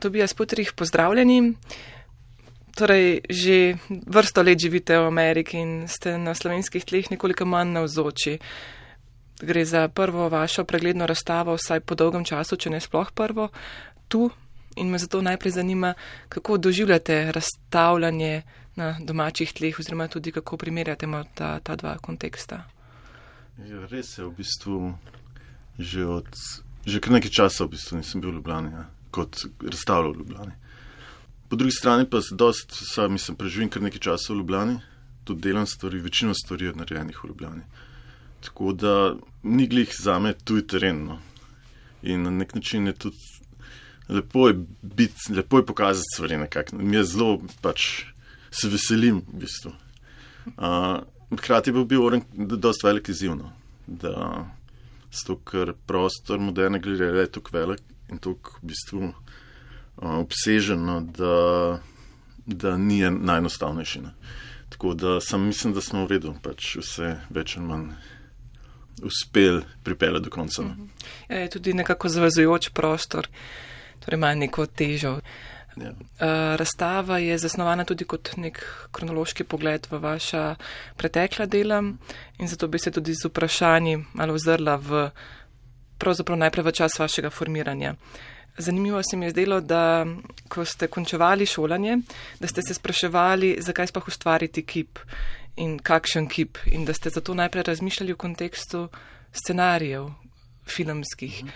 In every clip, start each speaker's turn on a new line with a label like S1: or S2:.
S1: Tobija Sputrih, pozdravljeni. Torej, že vrsto let živite v Ameriki in ste na slovenskih tleh nekoliko manj navzoči. Gre za prvo vašo pregledno razstavo, vsaj po dolgem času, če ne sploh prvo, tu. In me zato najprej zanima, kako doživljate razstavljanje na domačih tleh, oziroma tudi kako primerjate ta, ta dva konteksta.
S2: Ja, res je, v bistvu že od že kar nekaj časa v bistvu nisem bil v Ljubljani, ja, kot razstavljal v Ljubljani. Po drugi strani pa se dost, sam mislim, preživim kar nekaj časa v Ljubljani, tudi delam stvari, večino stvari je narejenih v Ljubljani. Tako da ni glih za me tuj teren. No. In na nek način je tudi lepo je biti, lepo je pokazati stvari nekako. Mi je zelo pač se veselim v bistvu. Uh, hkrati pa bi bil oren, da je dost velik izzivno. Zato, ker prostor moderne gledanja je tako velik in tako v bistvu uh, obsežen, no, da, da ni najenostavnejši. Ne. Tako da sam mislim, da smo v redu, pač vse več ali manj uspeli pripeljati do konca. No. Mhm.
S1: Ja, je tudi nekako zavezujoč prostor, torej ima neko težo. Ja. Uh, razstava je zasnovana tudi kot nek kronološki pogled v vaša pretekla dela in zato bi se tudi z vprašanji malo ozrla v pravzaprav najprej v čas vašega formiranja. Zanimivo se mi je zdelo, da ko ste končevali šolanje, da ste se spraševali, zakaj sploh ustvariti kip in kakšen kip in da ste zato najprej razmišljali v kontekstu scenarijev filmskih. Mhm.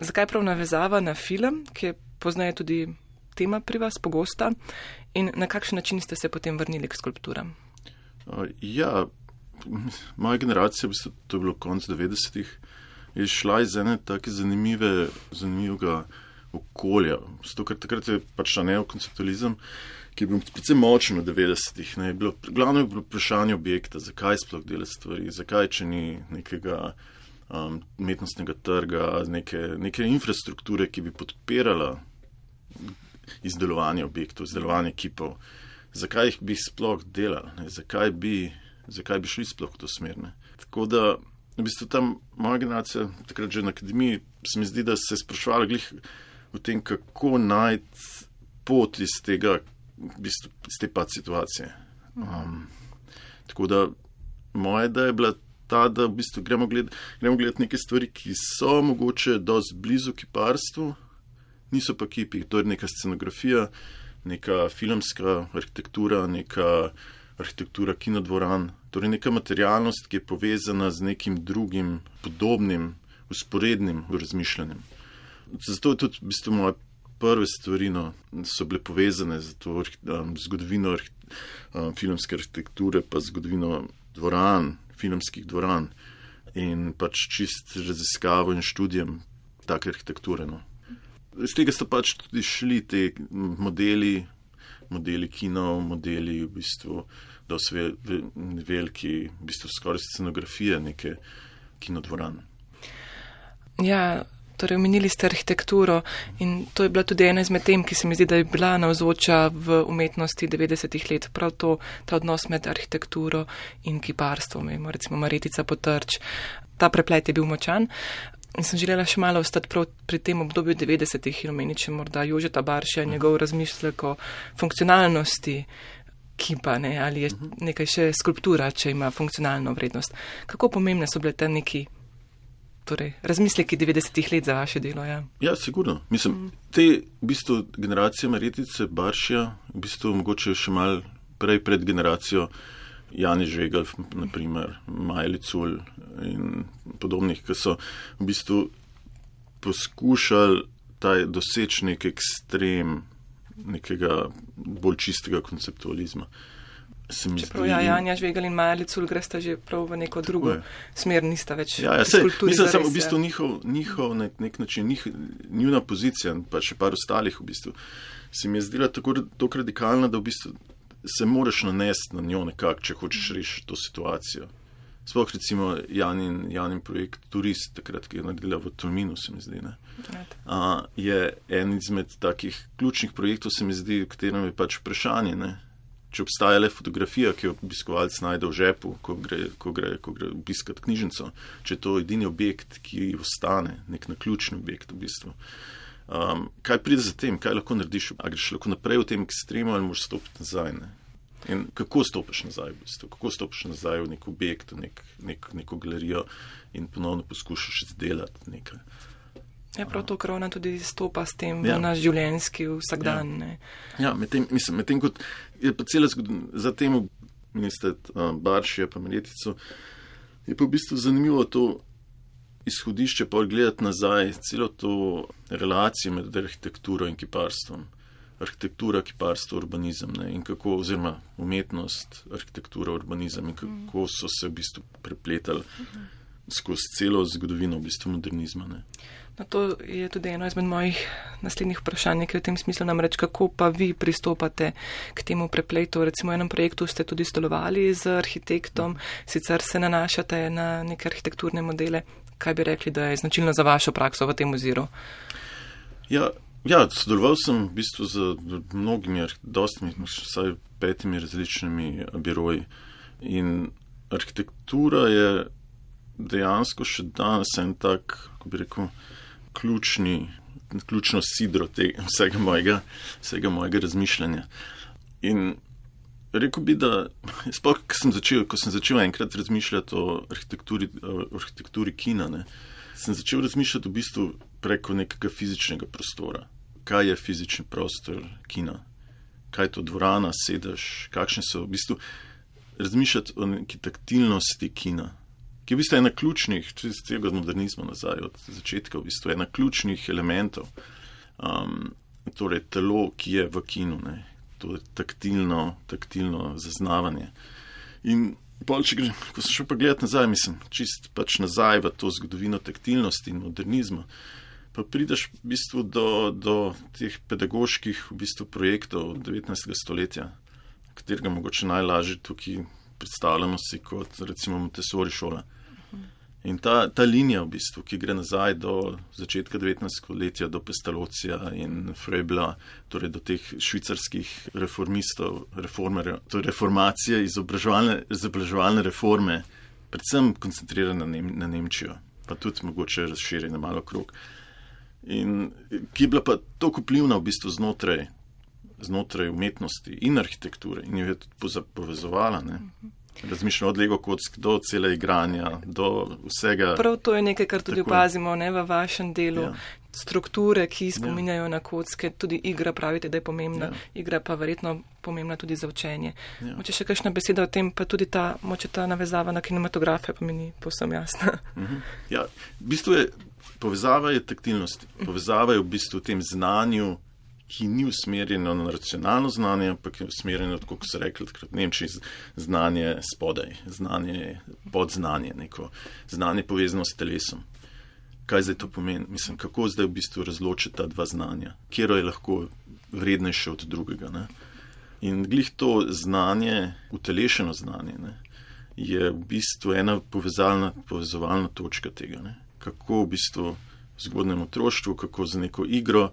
S1: Zakaj prav navezava na film, ki je poznaje tudi tema pri vas pogosta in na kakšen način ste se potem vrnili k skulpturam?
S2: Ja, moja generacija, v bistvu to je bilo konc 90-ih, je šla iz ene tako zanimive, zanimivega okolja. Zato, ker takrat je pač neokonceptualizem, ki je bil predvsem močen v 90-ih. Ne, je bilo, glavno je bilo vprašanje objekta, zakaj sploh dela stvari, zakaj če ni nekega um, umetnostnega trga, neke, neke infrastrukture, ki bi podpirala izdelovanje objektov, izdelovanje kipov, zakaj jih bi sploh delali, zakaj bi, zakaj bi šli sploh v to smer. Ne? Tako da, v bistvu tam moja generacija, takrat že na akademiji, se mi zdi, da se je sprašvala glih o tem, kako najti pot iz tega, v bistvu, iz te pač situacije. Um, tako da moja ideja je bila ta, da v bistvu gremo gledati gled neke stvari, ki so mogoče dosti blizu kiparstvu niso pa kipi, to je neka scenografija, neka filmska arhitektura, neka arhitektura kinodvoran, torej neka materialnost, ki je povezana z nekim drugim, podobnim, usporednim razmišljanjem. Zato je tudi v bistvu moje prve stvari, no, so bile povezane z to um, zgodovino um, filmske arhitekture, pa zgodovino dvoran, filmskih dvoran in pač čist raziskavo in študijem take arhitekture. No iz tega so pač tudi šli ti modeli, modeli kinov, modeli v bistvu, da so veliki, v bistvu skoraj scenografije neke kinodvorane.
S1: Ja, torej omenili ste arhitekturo in to je bila tudi ena izmed tem, ki se mi zdi, da je bila navzoča v umetnosti 90-ih let. Prav to, ta odnos med arhitekturo in kiparstvom, recimo Maretica Potrč. Ta preplet je bil močan. In sem želela še malo ostati pri tem obdobju 90-ih in omeniti, če morda Jožeta Barša in njegov razmislek o funkcionalnosti kipa, ne, ali je nekaj še skulptura, če ima funkcionalno vrednost. Kako pomembne so bile te neki torej, razmisleki 90-ih let za vaše delo? Ja,
S2: ja sigurno. Mislim, mm. te v bistvu generacije Maretice, Barša, v bistvu mogoče še mal prej pred generacijo. Jani Žvegal, naprimer, Majli Cul in podobnih, ki so v bistvu poskušali doseči nek ekstrem nekega bolj čistega konceptualizma.
S1: Čeprav ja, Janja Žvegal in Majli Cul gresta že prav v neko drugo smer, nista več.
S2: Ja, ja, se, mislim, sem v bistvu ja. njihov, njihov nek, nek način, njih, njuna pozicija, pa še par ostalih v bistvu, se mi je zdela tako, tako radikalna, da v bistvu se moraš nanesti na njo nekako, če hočeš rešiti to situacijo. Sploh recimo Janin, Janin projekt Turist, takrat, ki je naredila v Tolminu, se mi zdi, uh, je en izmed takih ključnih projektov, se mi zdi, v katerem je pač vprašanje, ne? če obstaja le fotografija, ki jo obiskovalec najde v žepu, ko gre, ko gre, ko gre obiskati knjižnico, če je to edini objekt, ki ostane, nek naključni objekt v bistvu. Um, kaj pride za tem, kaj lahko narediš, ali greš lahko naprej v tem ekstremu ali moraš stopiti nazaj. Ne? In kako stopiš nazaj, v bistvu? kako stopiš nazaj v nek objekt, v nek, nek, neko galerijo in ponovno poskušaš izdelati nekaj.
S1: Ja, prav to korona tudi stopa s tem ja. v naš življenjski vsakdan.
S2: Ja, ja medtem med med kot je pa cela zgodovina, za tem minister uh, Barši, pa Meletico, je pa v bistvu zanimivo to izhodišče, pa gledati nazaj celo to relacijo med arhitekturo in kiparstvom. Arhitektura, kiparstvo, urbanizem ne, in kako, oziroma umetnost, arhitektura, urbanizem in kako so se v bistvu prepletali skozi celo zgodovino v bistvu modernizma. Ne.
S1: No, to je tudi eno izmed mojih naslednjih vprašanj, ki je v tem smislu namreč, kako pa vi pristopate k temu prepletu. Recimo v enem projektu ste tudi stolovali z arhitektom, sicer se nanašate na neke arhitekturne modele, kaj bi rekli, da je značilno za vašo prakso v tem oziru?
S2: Ja, ja sodeloval sem v bistvu z mnogimi, dostmi, vsaj petimi različnimi biroji. In arhitektura je dejansko še danes en tak, kako bi rekel, ključni, ključno sidro te, vsega, mojega, vsega mojega razmišljanja. In rekel bi, da sploh, ko sem začel, ko sem začel enkrat razmišljati o arhitekturi, o arhitekturi kina, ne, sem začel razmišljati v bistvu preko nekega fizičnega prostora. Kaj je fizični prostor kina? Kaj je to dvorana, sedež, kakšne so v bistvu razmišljati o neki taktilnosti kina, ki je v bistvu ena ključnih, če se tega modernizma nazaj od začetka, v bistvu ena ključnih elementov. Um, torej, telo, ki je v kinu, ne, to taktilno, taktilno zaznavanje. In pol, če grem, ko sem šel pa gledati nazaj, mislim, čist pač nazaj v to zgodovino taktilnosti in modernizma, pa prideš v bistvu do, do teh pedagoških v bistvu projektov 19. stoletja, katerega mogoče najlažje tukaj predstavljamo si kot recimo Montessori šola. In ta, ta linija, v bistvu, ki gre nazaj do začetka 19. stoletja, do Pestalocija in Frebla, torej do teh švicarskih reformistov, torej reformacije, izobraževalne, izobraževalne reforme, predvsem koncentrirane na, Nem, na Nemčijo, pa tudi mogoče razširjene malo krok. In ki je bila pa tako vplivna v bistvu znotraj, znotraj umetnosti in arhitekture in jo je tudi povezovala. Ne? Razmišljamo od Lego kock do cele igranja, do vsega.
S1: Prav to je nekaj, kar tudi Tako. opazimo ne, v vašem delu. Ja. Strukture, ki spominjajo ja. na kocke, tudi igra, pravite, da je pomembna. Ja. Igra pa verjetno pomembna tudi za učenje. Ja. Moče še kakšna beseda o tem, pa tudi ta, moče ta navezava na kinematografe, pa mi ni posem jasna.
S2: Mhm. Ja, v bistvu je povezava je taktilnosti. Povezava je v bistvu v tem znanju, ki ni usmerjeno na racionalno znanje, ampak je usmerjeno, kot so rekli, takrat Nemčiji, znanje spodaj, znanje podznanje, neko znanje povezano s telesom. Kaj zdaj to pomeni? Mislim, kako zdaj v bistvu razločiti ta dva znanja, kjer je lahko vrednejše od drugega. Ne? In glih to znanje, utelešeno znanje, ne? je v bistvu ena povezalna, povezovalna točka tega. Ne? Kako v bistvu v zgodnem otroštvu, kako za neko igro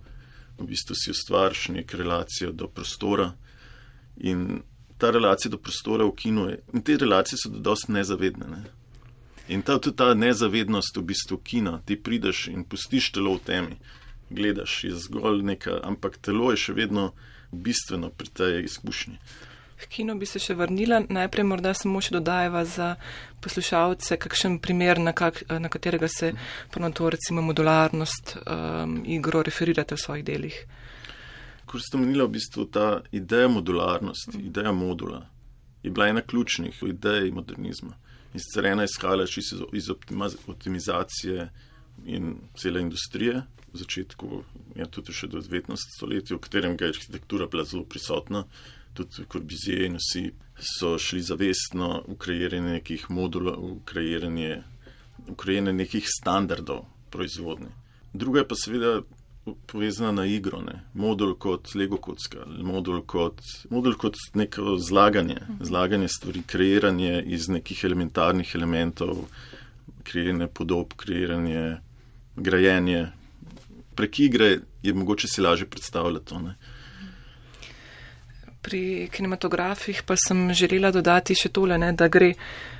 S2: v bistvu si ustvariš nek relacijo do prostora. In ta relacija do prostora v kinu je, in te relacije so dosti nezavedne. Ne? In ta, tudi ta nezavednost v bistvu kina, ti prideš in pustiš telo v temi, gledaš, je zgolj nekaj, ampak telo je še vedno bistveno pri tej izkušnji.
S1: V kino bi se še vrnila, najprej morda samo še dodajeva za poslušalce, kakšen primer, na, kak, na katerega se na to recimo modularnost um, igro referirate v svojih delih.
S2: Ko ste omenili v bistvu ta ideja modularnosti, ideja modula, je bila ena ključnih idej modernizma. In sicer ena izhajala iz, iz optimizacije in cele industrije, v začetku, ja tudi še do 19. stoletja, v katerem je arhitektura bila zelo prisotna tudi Corbizije in vsi so šli zavestno v kreiranje nekih modulov, v kreiranje, v kreiranje nekih standardov proizvodnje. Druga je pa seveda povezana na igro, ne? modul kot Lego kocka, modul kot, modul kot neko zlaganje, zlaganje stvari, kreiranje iz nekih elementarnih elementov, kreiranje podob, kreiranje, grajenje. Prek igre je mogoče si lažje predstavljati to. Ne?
S1: Pri kinematografih pa sem želela dodati še tole, ne, da gre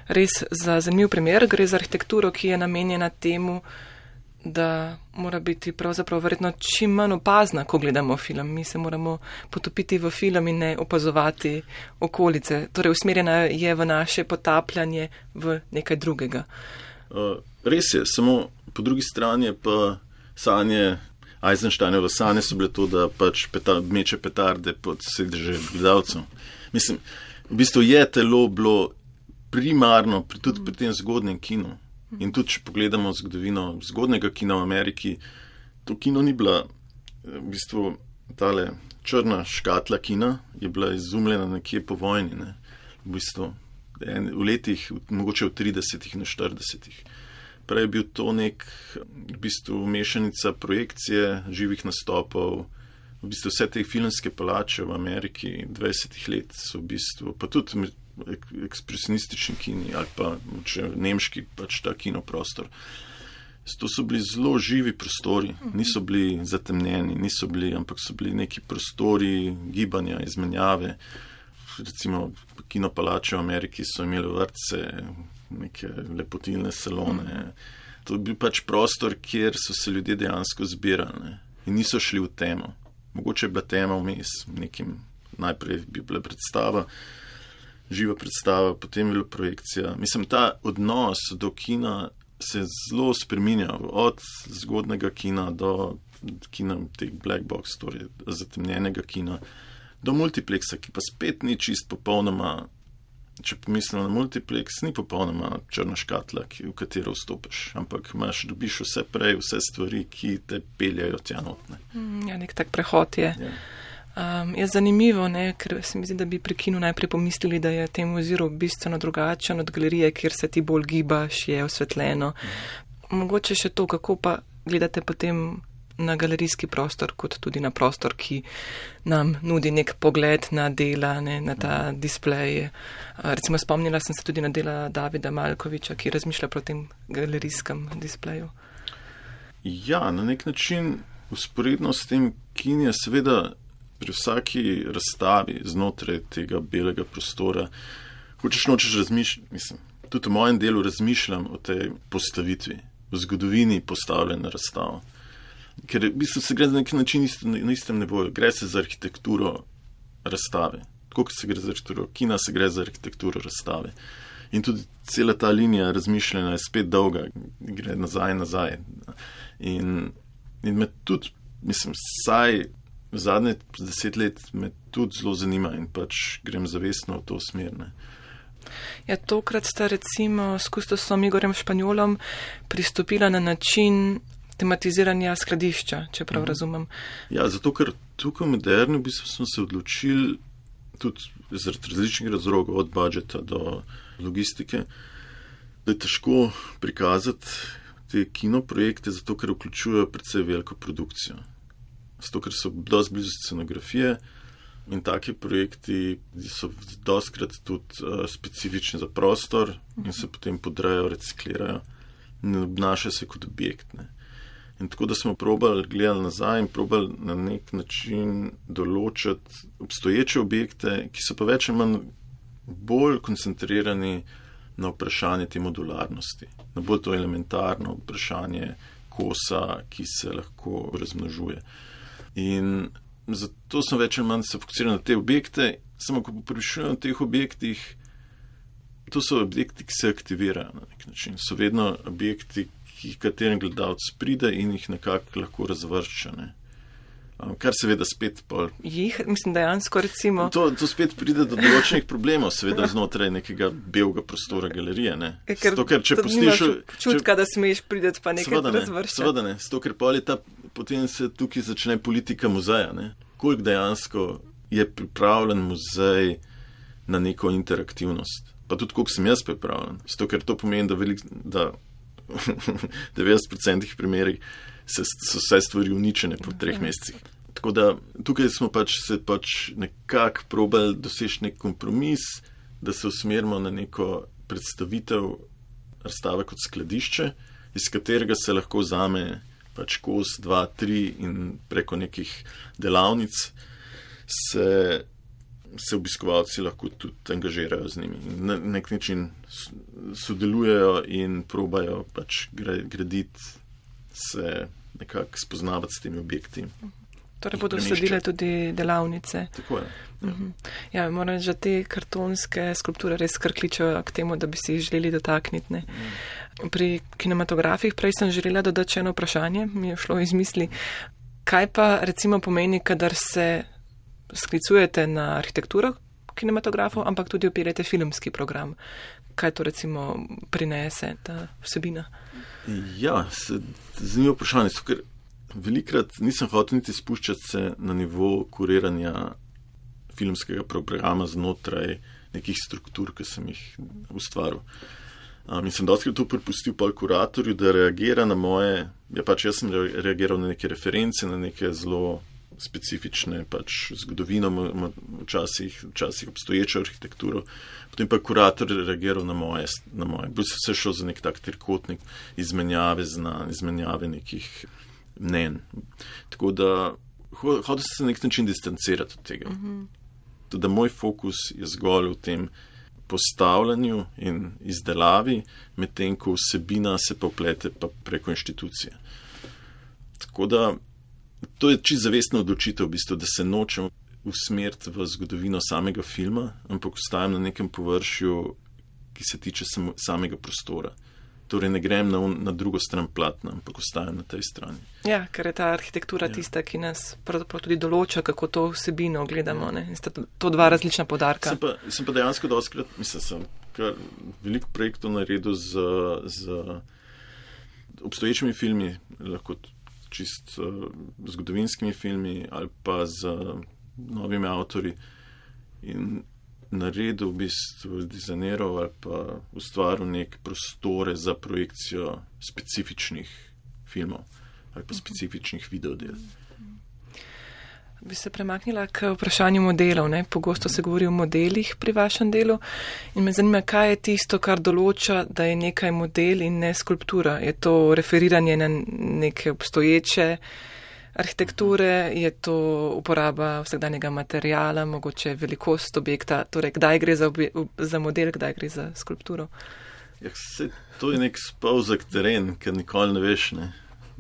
S1: res za zanimiv primer, gre za arhitekturo, ki je namenjena temu, da mora biti pravzaprav verjetno čim manj opazna, ko gledamo film. Mi se moramo potopiti v film in ne opazovati okolice. Torej, usmerjena je v naše potapljanje v nekaj drugega.
S2: Uh, res je, samo po drugi strani pa sanje. Eisensteinove sanje so bile to, da pač peta, meče petarde pod sedeže gledalcev. Mislim, v bistvu je telo bilo primarno pri, tudi pri tem zgodnem kinu. In tudi, če pogledamo zgodovino zgodnega kina v Ameriki, to kino ni bila, v bistvu, tale črna škatla kina, je bila izumljena nekje po vojni, ne? v bistvu, en, v letih, mogoče v 30-ih in 40-ih. Prej je bil to nek, v bistvu, mešanica projekcije, živih nastopov. V bistvu vse te filmske palače v Ameriki 20 let so v bistvu, pa tudi ekspresionistični kini ali pa če nemški pač ta kinoprostor. To so bili zelo živi prostori, niso bili zatemnjeni, niso bili, ampak so bili neki prostori gibanja, izmenjave. Recimo kinopalače v Ameriki so imeli vrtce, neke lepotilne salone. To je bil pač prostor, kjer so se ljudje dejansko zbirali ne? in niso šli v temo. Mogoče je bila tema vmes, nekim najprej bi bila predstava živa predstava, potem bila projekcija. Mislim, ta odnos do kina se je zelo spremenjal, od zgodnega kina do kina, teh black box, torej zatemnjenega kina, do multipleksa, ki pa spet ni čist popolnoma. Če pomislim na multiplex, ni popolnoma črna škatla, ki, v katero vstopiš, ampak imaš, dobiš vse prej, vse stvari, ki te peljajo tja notne.
S1: Mm, ja, nek tak prehod je. Ja. Um, je zanimivo, ne, ker se mi zdi, da bi pri kinu najprej pomislili, da je tem oziru bistveno drugačen od galerije, kjer se ti bolj gibaš, je osvetljeno. Mm. Mogoče še to, kako pa gledate potem na galerijski prostor, kot tudi na prostor, ki nam nudi nek pogled na dela, ne, na ta mm. displej. Recimo spomnila sem se tudi na dela Davida Malkoviča, ki razmišlja pro tem galerijskem displeju.
S2: Ja, na nek način usporedno s tem kin je seveda pri vsaki razstavi znotraj tega belega prostora, hočeš nočeš razmišljati, mislim, tudi v mojem delu razmišljam o tej postavitvi, o zgodovini postavljene razstave. Ker v bistvu se gre za nek način na istem nivoju, gre se za arhitekturo razstave. Tako kot se gre za arhitekturo kina, se gre za arhitekturo razstave. In tudi cela ta linija razmišljanja je spet dolga, gre nazaj nazaj. In, in me tudi, mislim, saj zadnje deset let me tudi zelo zanima in pač grem zavestno v to smer. Ne.
S1: Ja, tokrat sta recimo s Kustosom Igorjem Španjolom pristopila na način tematiziranja skladišča, če prav mm. razumem.
S2: Ja, zato ker tukaj v moderni v bistvu smo se odločili tudi zaradi različnih razlogov, od budžeta do logistike, da je težko prikazati te kinoprojekte, zato ker vključujejo predvsej veliko produkcijo zato ker so dosti blizu scenografije in taki projekti so doskrat tudi uh, specifični za prostor in se potem podrejo, reciklirajo in obnašajo se kot objekt. In tako da smo probali gledati nazaj in probali na nek način določiti obstoječe objekte, ki so pa več ali manj bolj koncentrirani na vprašanje te modularnosti, na bolj to elementarno vprašanje kosa, ki se lahko razmnožuje. In zato sem več ali manj se fokusiral na te objekte, samo ko poprašujem o teh objektih, to so objekti, ki se aktivirajo na nek način. So vedno objekti, ki katerem gledalec pride in jih nekako lahko razvršča. Ne. Kar seveda spet pol.
S1: Jih, mislim, dejansko recimo.
S2: To, to spet pride do določenih problemov, seveda znotraj nekega belega prostora galerije. Ne.
S1: E, ker, Sto, ker če poslušaš. Čutka, če, da smeš priti pa nekaj razvrščati.
S2: Seveda ne, sto, ker pa je ta, potem se tukaj začne politika muzeja. Ne. Kolik dejansko je pripravljen muzej na neko interaktivnost. Pa tudi, koliko sem jaz pripravljen. Sto, ker to pomeni, da, velik, da 90% primerih se, so vse stvari uničene po treh mesecih. Tako da tukaj smo pač se pač nekako probali doseči nek kompromis, da se usmerimo na neko predstavitev razstave kot skladišče, iz katerega se lahko vzame pač kos, dva, tri in preko nekih delavnic se, se obiskovalci lahko tudi angažirajo z njimi. Na nek način sodelujejo in probajo pač graditi se nekako spoznavati s temi objekti.
S1: Torej bodo sledile tudi delavnice.
S2: Tako je. Ja,
S1: Mhm. ja moram reči, da te kartonske skulpture res krkličajo k temu, da bi si jih želeli dotakniti. Ne. Pri kinematografih prej sem želela dodati še eno vprašanje, mi je šlo iz misli. Kaj pa recimo pomeni, kadar se sklicujete na arhitekturo kinematografov, ampak tudi opirate filmski program? Kaj to recimo prinese, ta vsebina?
S2: Ja, zanimivo vprašanje. zato Ker velikrat nisem hotel niti spuščati se na nivo kuriranja filmskega programa znotraj nekih struktur, ki sem jih ustvaril. Um, in sem dosti to prepustil pa kuratorju, da reagira na moje. Ja, pač jaz sem re- reagiral na neke reference, na neke zelo specifične, pač zgodovino, včasih, včasih obstoječo arhitekturo. Potem pa je kurator reagiral na moje, na moje. Bil se vse šel za nek tak trikotnik izmenjave znanj, izmenjave nekih mnen. Tako da ho- hotel sem se na nek način distancirati od tega. Tudi da moj fokus je zgolj v tem postavljanju in izdelavi, medtem ko vsebina se poplete pa preko inštitucije. Tako da to je čisto zavestna odločitev, v bistvu, da se nočem usmeriti v zgodovino samega filma, ampak ostajam na nekem površju, ki se tiče samo, samega prostora. Torej ne grem na, na drugo stran platna, ampak ostajam na tej strani.
S1: Ja, ker je ta arhitektura
S2: Ja.
S1: tista, ki nas pravzaprav tudi določa, kako to vsebino gledamo. In sta to- dva različna podarka.
S2: Sem pa, sem pa dejansko doskrat, mislim, sem kar veliko projektov naredil z, z obstoječimi filmi, lahko čist uh, zgodovinskimi filmi ali pa z novimi avtori. In naredil v bistvu dizajnerov ali pa ustvaril neke prostore za projekcijo specifičnih filmov ali pa specifičnih videodel.
S1: Bi se premaknila k vprašanju modelov. Ne? Pogosto se govori o modelih pri vašem delu in me zanima, kaj je tisto, kar določa, da je nekaj model in ne skulptura. Je to referiranje na neke obstoječe arhitekture, je to uporaba vsakdanjega materijala, mogoče velikost objekta, torej kdaj gre za, obje, za model, kdaj gre za skulpturo.
S2: Ja, se, to je nek spolzak teren, ker nikoli ne veš. Ne.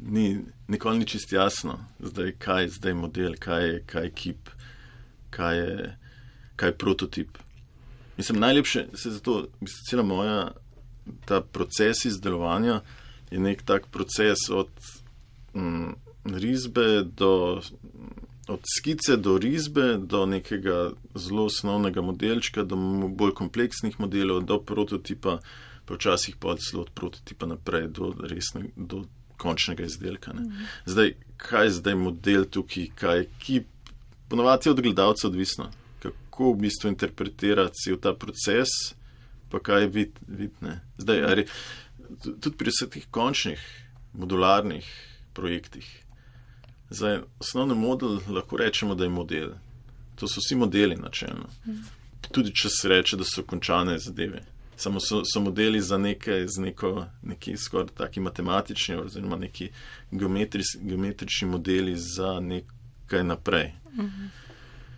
S2: Ni, nikoli ni čist jasno, zdaj, kaj je zdaj model, kaj je, kaj je kip, kaj je, kaj je prototip. Mislim, najlepše se zato, mislim, cela moja ta proces izdelovanja je nek tak proces od mm, risbe do. Od skice do risbe, do nekega zelo osnovnega modelčka, do bolj kompleksnih modelov, do prototipa, pa včasih pa celo od prototipa naprej do, resne, do končnega izdelka. Ne. Zdaj, kaj je zdaj model tukaj, kaj je kip, ponovadi je od gledalca odvisno, kako v bistvu interpretirati cel ta proces, pa kaj je vid, vidne. Zdaj, ali, tudi pri vseh teh končnih modularnih projektih. Zdaj, osnovni model lahko rečemo, da je model. To so vsi modeli načelno. Tudi če se reče, da so končane zadeve. Samo so, so modeli za nekaj, z neko, neki skoraj taki matematični, oziroma neki geometris, geometrični modeli za nekaj naprej.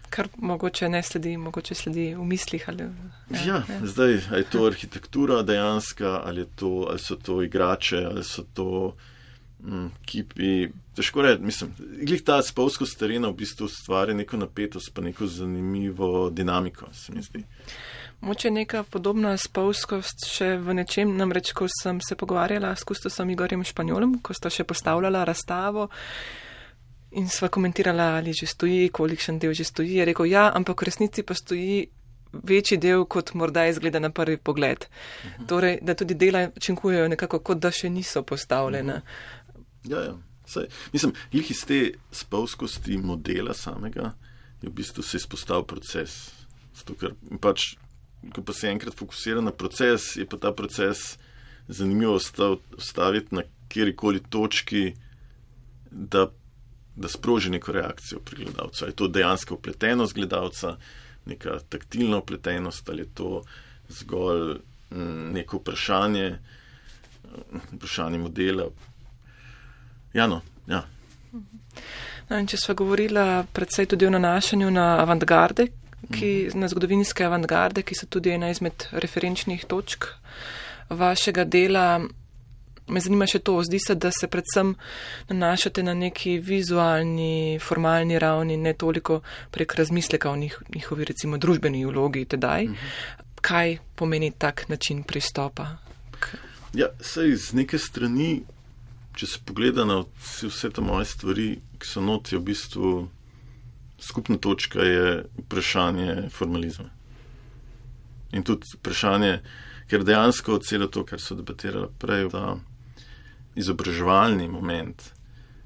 S1: Kar mogoče ne sledi, mogoče sledi v mislih. Ali,
S2: Ja, ja, ja. zdaj ali je to arhitektura dejanska, ali, to, ali so to igrače, ali so to mm, kipi. Težko reči, mislim, glih ta spolsko starina v bistvu ustvari neko napetost, pa neko zanimivo dinamiko, se mi zdi.
S1: Moče neka podobna spolskost še v nečem, namreč ko sem se pogovarjala s Kustosom Igorjem Španjolom, ko sta še postavljala razstavo in sva komentirala, ali že stoji, kolikšen del že stoji, je rekel, ja, ampak v resnici pa stoji večji del, kot morda izgleda na prvi pogled. Torej, da tudi dela činkujejo nekako, kot da še niso postavljena.
S2: Ja, ja. Saj, mislim, jih iz te spolskosti modela samega je v bistvu se izpostavil proces. Zato, ker pač, ko pa se enkrat fokusira na proces, je pa ta proces zanimivo staviti na kjerkoli točki, da, da sproži neko reakcijo pri gledalcu. Ali je to dejansko upletenost gledalca, neka taktilna upletenost, ali je to zgolj m, neko vprašanje, vprašanje modela. Ja, no, ja.
S1: No, če sva govorila predvsej tudi o nanašanju na avantgarde, ki, na zgodovinske avantgarde, ki so tudi ena izmed referenčnih točk vašega dela. Me zanima še to, zdi se, da se predvsem nanašate na neki vizualni, formalni ravni, ne toliko prek razmisleka o njih, njihovi recimo družbeni vlogi tedaj. Mhm. Kaj pomeni tak način pristopa?
S2: Ja, sej iz neke strani, če se pogleda na vse te moje stvari, ki so noti, v bistvu skupna točka je vprašanje formalizma. In tudi vprašanje, ker dejansko celo to, kar so debatirali prej, da izobraževalni moment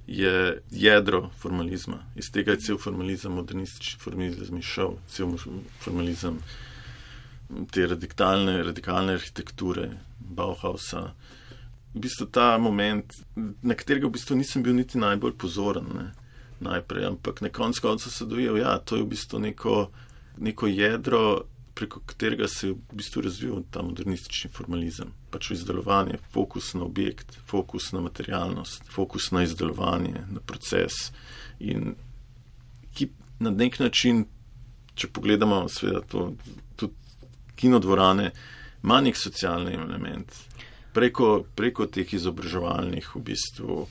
S2: je jedro formalizma. Iz tega je cel formalizem, modernistični formalizem izšel, cel formalizem te radikalne, radikalne arhitekture, Bauhausa. V bistvu ta moment, na katerega v bistvu nisem bil niti najbolj pozoren, ne, najprej, ampak na koncu konca se dojel, da ja, to je v bistvu neko, neko jedro preko katerega se je v bistvu razvil ta modernistični formalizem. Pač izdelovanje, fokus na objekt, fokus na materialnost, fokus na izdelovanje, na proces. In ki na nek način, če pogledamo, seveda, to, tudi kinodvorane, ima nek socialni element. Preko, preko teh izobraževalnih v bistvu,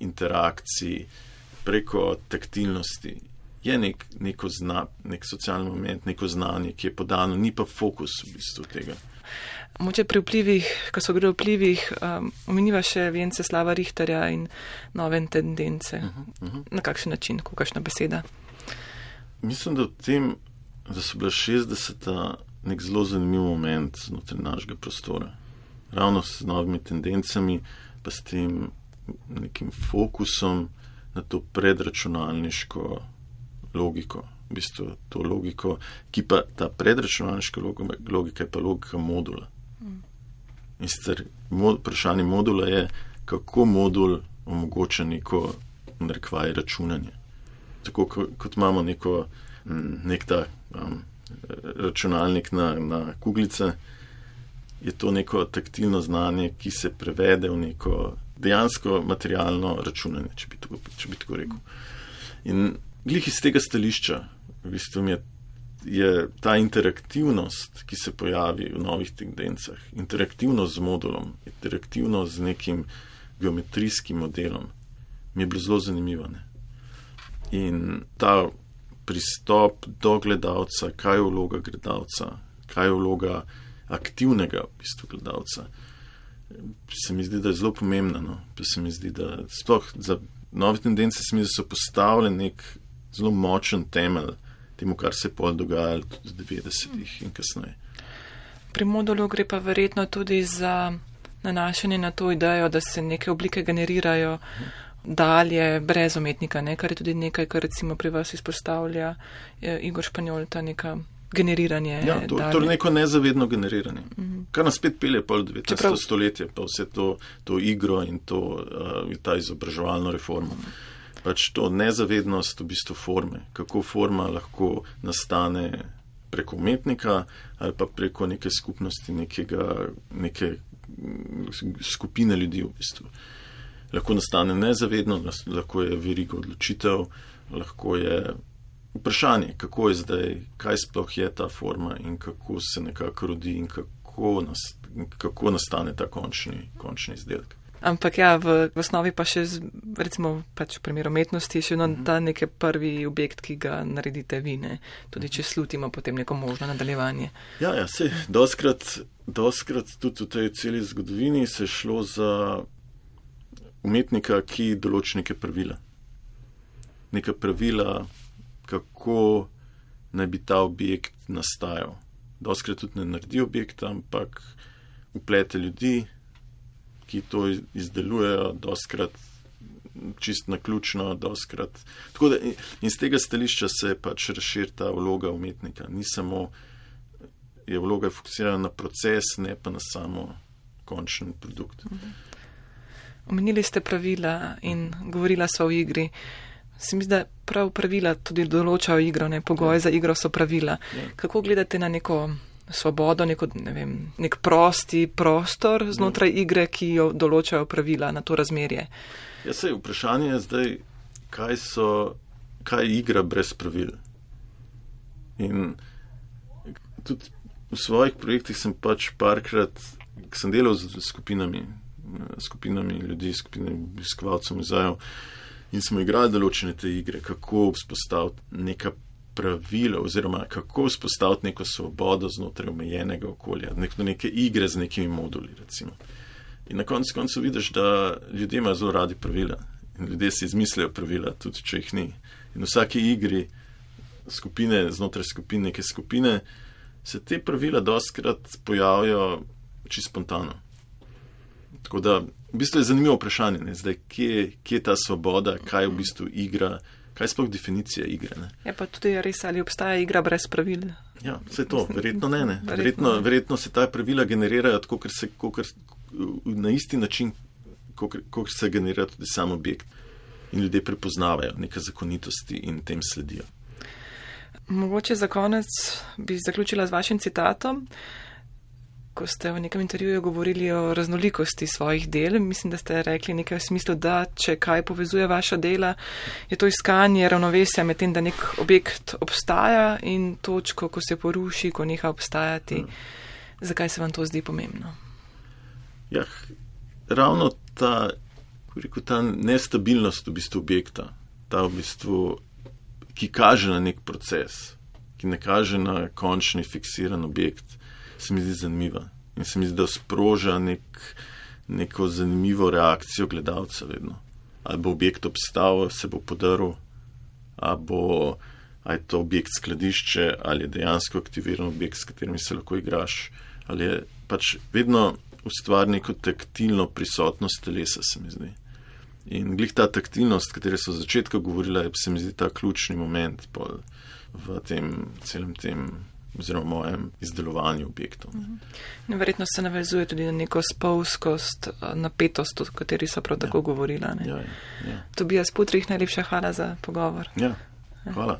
S2: interakcij, preko taktilnosti je nek, neko zna, nek socialni moment, neko znanje, ki je podano, ni pa fokus v bistvu tega.
S1: Moče pri vplivih, ko so gre v vplivih, um, omeniva še vence Slava Richterja in nove tendence. Uh -huh, uh -huh. Na kakšen način, kakšna beseda?
S2: Mislim, da tem, da so bila 60. nek zelo zanimiv moment znotraj našega prostora. Ravno s novimi tendencami, pa s tem nekim fokusom na to predračunalniško logiko, v bistvu to logiko, ki pa ta predračunalniška logika je pa logika modula. In sicer vprašanje modula je, kako modul omogoča neko narekvaj računanje. Tako kot imamo neko, nek ta um, računalnik na, na kuglice, je to neko taktilno znanje, ki se prevede v neko dejansko materialno računanje, če bi tako, če bi tako rekel. In glih iz tega stališča, v bistvu je, je ta interaktivnost, ki se pojavi v novih tendencah, interaktivnost z modulom, interaktivnost z nekim geometrijskim modelom, mi je bilo zelo zanimivo. Ne? In ta pristop do gledalca, kaj je vloga gledalca, kaj je vloga aktivnega v bistvu gledalca. Se mi zdi, da je zelo pomembno. No? Se mi zdi, da sploh za nove tendence se mi zdi, da so postavljeni nek zelo močen temelj temu, kar se je pol dogajalo tudi v 90-ih in kasneje.
S1: Pri modulu gre pa verjetno tudi za nanašanje na to idejo, da se neke oblike generirajo dalje brez umetnika, ne? kar je tudi nekaj, kar recimo pri vas izpostavlja Igor Španjol, ta neka generiranje.
S2: Ja, to, to je neko nezavedno generiranje, mm -hmm. kar nas spet pelje pol 19. Čeprav... stoletje, pa vse to, to igro in to, uh, ta izobraževalno reformo. Mm -hmm pač to nezavednost v bistvu forme, kako forma lahko nastane preko umetnika ali pa preko neke skupnosti, nekega, neke skupine ljudi v bistvu. Lahko nastane nezavedno, lahko je veriga odločitev, lahko je vprašanje, kako je zdaj, kaj sploh je ta forma in kako se nekako rodi in kako, nas, kako nastane ta končni, končni izdelek.
S1: Ampak ja, v, v osnovi pa še, z, recimo, pač v primeru umetnosti, še no, ta neki prvi objekt, ki ga naredite vi, ne? tudi če slutimo potem neko možno nadaljevanje.
S2: Ja, ja se doskrat, doskrat tudi v tej celi zgodovini se šlo za umetnika, ki določi neke pravila. Neka pravila, kako naj bi ta objekt nastajal. Doskrat tudi ne naredi objekta, ampak uplete ljudi, ki to izdelujejo, doskrat čist na ključno, doskrat. Tako da in z tega stališča se pač razširi ta vloga umetnika. Ni samo, je vloga fokusirana na proces, ne pa na samo končni produkt.
S1: Omenili ste pravila in govorila so o igri. Se mi zdi, da prav pravila tudi določajo igro, ne pogoje ja. za igro so pravila. Ja. Kako gledate na neko svobodo, neko, ne vem, nek prosti prostor znotraj igre, ki jo določajo pravila na to razmerje.
S2: Ja, se vprašanje je zdaj, kaj, so, kaj je igra brez pravil. In tudi v svojih projektih sem pač parkrat, sem delal z skupinami, skupinami ljudi, skupinami obiskovalcev muzejev in smo igrali določene te igre, kako vzpostaviti neka pravila oziroma kako vzpostaviti neko svobodo znotraj omejenega okolja, nek, neke igre z nekimi moduli. Recimo. In na koncu koncev vidiš, da ljudje imajo zelo radi pravila in ljudje si izmislijo pravila, tudi če jih ni. In v vsaki igri skupine, znotraj skupine, neke skupine, se te pravila doskrat pojavijo čisto spontano. Tako da, v bistvu je zanimivo vprašanje, ne? zdaj, kje, kje je ta svoboda, kaj je v bistvu igra, kaj je sploh definicija igre. Ne?
S1: Je pa tudi res, ali obstaja igra brez pravil.
S2: Ja, vse to, verjetno ne. ne. Verjetno, verjetno se ta pravila generirajo tako, ker se kokr, na isti način, kot se generira tudi sam objekt. In ljudje prepoznavajo neke zakonitosti in tem sledijo.
S1: Mogoče za konec bi zaključila z vašim citatom. Ko ste v nekem intervjuju govorili o raznolikosti svojih del, mislim, da ste rekli nekaj v smislu, da če kaj povezuje vaša dela, je to iskanje ravnovesja med tem, da nek objekt obstaja in točko, ko se poruši, ko neha obstajati. Hmm. Zakaj se vam to zdi pomembno?
S2: Ja, ravno ta, rekel, ta nestabilnost v bistvu objekta, ta v bistvu ki kaže na nek proces, ki ne kaže na končni fiksiran objekt, se mi zdi zanimiva. In se mi zdi, da sproža nek, neko zanimivo reakcijo gledalca vedno. Ali bo objekt obstal, se bo podaril, ali bo ali to objekt skladišče, ali je dejansko aktiviran objekt, s katerim se lahko igraš, ali je pač vedno ustvari neko taktilno prisotnost telesa, se mi zdi. In glih ta taktilnost, o kateri so v začetku govorila, je se mi zdi ta ključni moment v tem celem tem. Oziroma, mojem izdelovanju objektov.
S1: No, verjetno se navezuje tudi na neko spolskost, napetost, o kateri so prav tako ja. govorila.
S2: Ja, ja.
S1: Tobija Sputrih, najlepša hvala za pogovor.
S2: Ja, hvala.